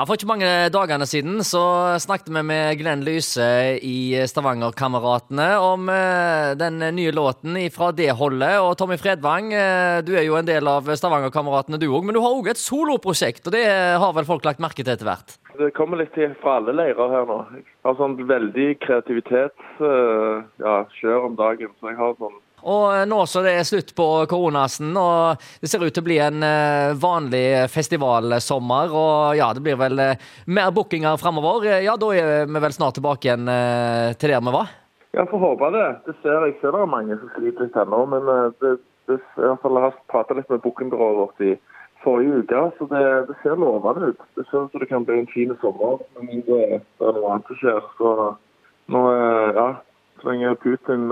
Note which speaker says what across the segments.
Speaker 1: Ja, For ikke mange dagene siden så snakket vi med Glenn Lyse i Stavangerkameratene om eh, den nye låten fra det holdet. Og Tommy Fredvang, eh, du er jo en del av Stavangerkameratene du òg, men du har òg et soloprosjekt, og det har vel folk lagt merke til etter hvert?
Speaker 2: Det kommer litt til fra alle leirer her nå. Jeg har sånn veldig kreativitetskjør ja, kjør om dagen. så jeg har sånn
Speaker 1: og nå som det er slutt på koronasen, og det ser ut til å bli en eh, vanlig festivalsommer, og ja, det blir vel eh, mer bookinger framover, ja, da er vi vel snart tilbake igjen eh, til der vi var?
Speaker 2: Ja, får håpe det. Det ser jeg ser det er mange som sliter litt ennå, men det, det, jeg har pratet litt med bookingbyrået vårt i forrige uke, så det, det ser lovende ut. Det ser ut som det kan bli en fin sommer, men det, det er noe annet som skjer. Så nå, ja, så lenge Putin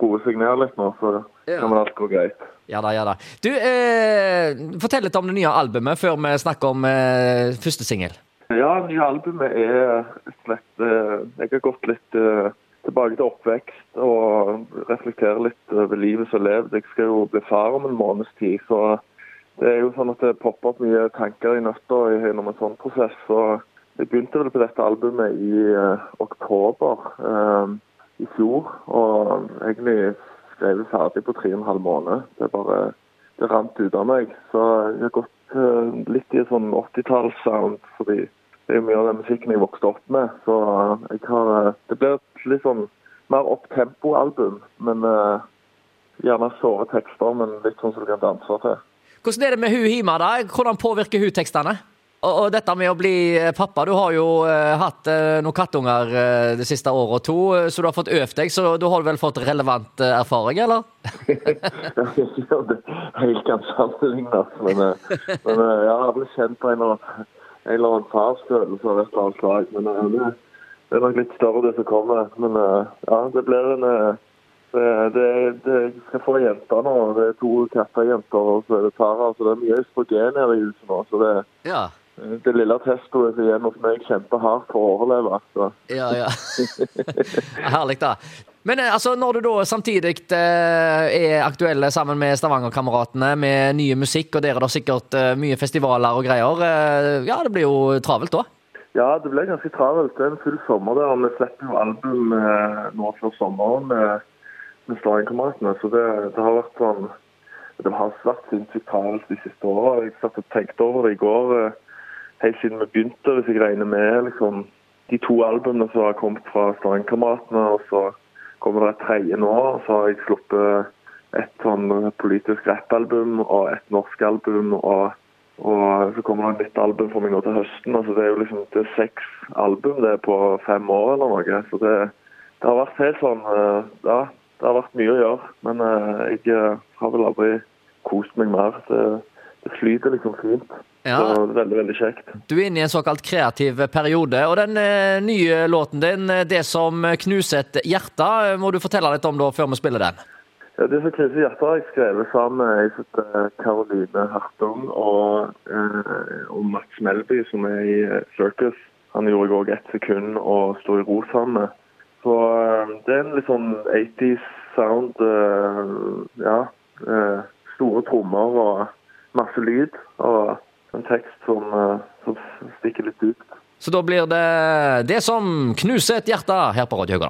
Speaker 2: roe seg ned litt nå, så ja. kan alt gå greit.
Speaker 1: Ja da, ja da. Du, eh, fortell litt om det nye albumet før vi snakker om eh, første singel.
Speaker 2: Ja, det nye albumet er slett eh, Jeg har gått litt eh, tilbake til oppvekst og reflekterer litt over livet som levd. Jeg skal jo bli far om en måneds tid, så det er jo sånn at det popper opp mye tanker i nøtta gjennom en sånn prosess. så jeg begynte vel på dette albumet i uh, oktober. Uh, i fjor. Og egentlig skrev jeg ferdig på tre og en halv måned. Det bare det rant ut av meg. Så jeg har gått uh, litt i sånn 80-tallssound, fordi det er jo mye av den musikken jeg vokste opp med. Så jeg har Det blir et litt sånn mer opptempo-album, men gjerne såre tekster, men litt sånn som du kan danse til.
Speaker 1: Hvordan er det med hun hjemme, da? Hvordan påvirker hun tekstene? Og, dette med å bli eh, pappa, du har jo uh, hatt uh, noen kattunger det siste året og to, så du har fått øvd deg, så du har vel fått relevant erfaring, eller?
Speaker 2: ja, det helt kan sammenlignes, men, men jeg har blitt kjent på en eller annen, farsfølelse av et eller annet slag. Men det, er nok litt større det som kommer. Men ja, det blir en det, det, det, skal få jenter nå. Det er to kattejenter og så er det Tara. Så det er mye østrogen her i huset nå. så det
Speaker 1: ja.
Speaker 2: Det lille testoet som igjen hos meg kjempehardt for å overleve. Så.
Speaker 1: Ja, ja. Herlig, da. Men eh, altså, når du da samtidig eh, er aktuelle sammen med Stavanger-kameratene med nye musikk, og dere da sikkert eh, mye festivaler og greier, eh, ja, det blir jo travelt da?
Speaker 2: Ja, det ble ganske travelt. Det er en full sommer der. og Vi slipper jo album eh, nå før sommeren med, Stavanger-kameratene. Så det, det, har vært sånn Det har vært sinnssykt travelt de siste åra. Jeg satt og tenkte over det i går. Eh, helt siden vi begynte, hvis jeg regner med liksom, de to albumene som har kommet fra Stavanger-kameratene, og så kommer det et tredje nå. og Så har jeg sluppet et sånn politisk rappalbum og et norsk album. Og, og, så kommer det et nytt album for meg nå til høsten. altså Det er jo liksom det er seks album det er på fem år eller noe. Så det, det har vært helt sånn eh, Ja, mye å gjøre. Men eh, jeg eh, har vel aldri kost meg mer. Det, det flyter liksom fint. Ja. Så veldig, veldig kjekt.
Speaker 1: Du er inne i en såkalt kreativ periode. Og den eh, nye låten din, 'Det som knuser et hjerte', må du fortelle litt om da, før vi spiller den?
Speaker 2: Ja, 'Det som knuser hjertet' har jeg skrevet sammen med heter Caroline Hartung og, og Max Melby, som er i Circus. Han gjorde jeg òg ett sekund og sto i ro sammen med. Så det er en litt sånn 80s sound. Eh, ja. store trommer og masse lyd. og en tekst som, eh, som stikker litt ut.
Speaker 1: Så da blir det det som knuser et hjerte her på Radio Høgland.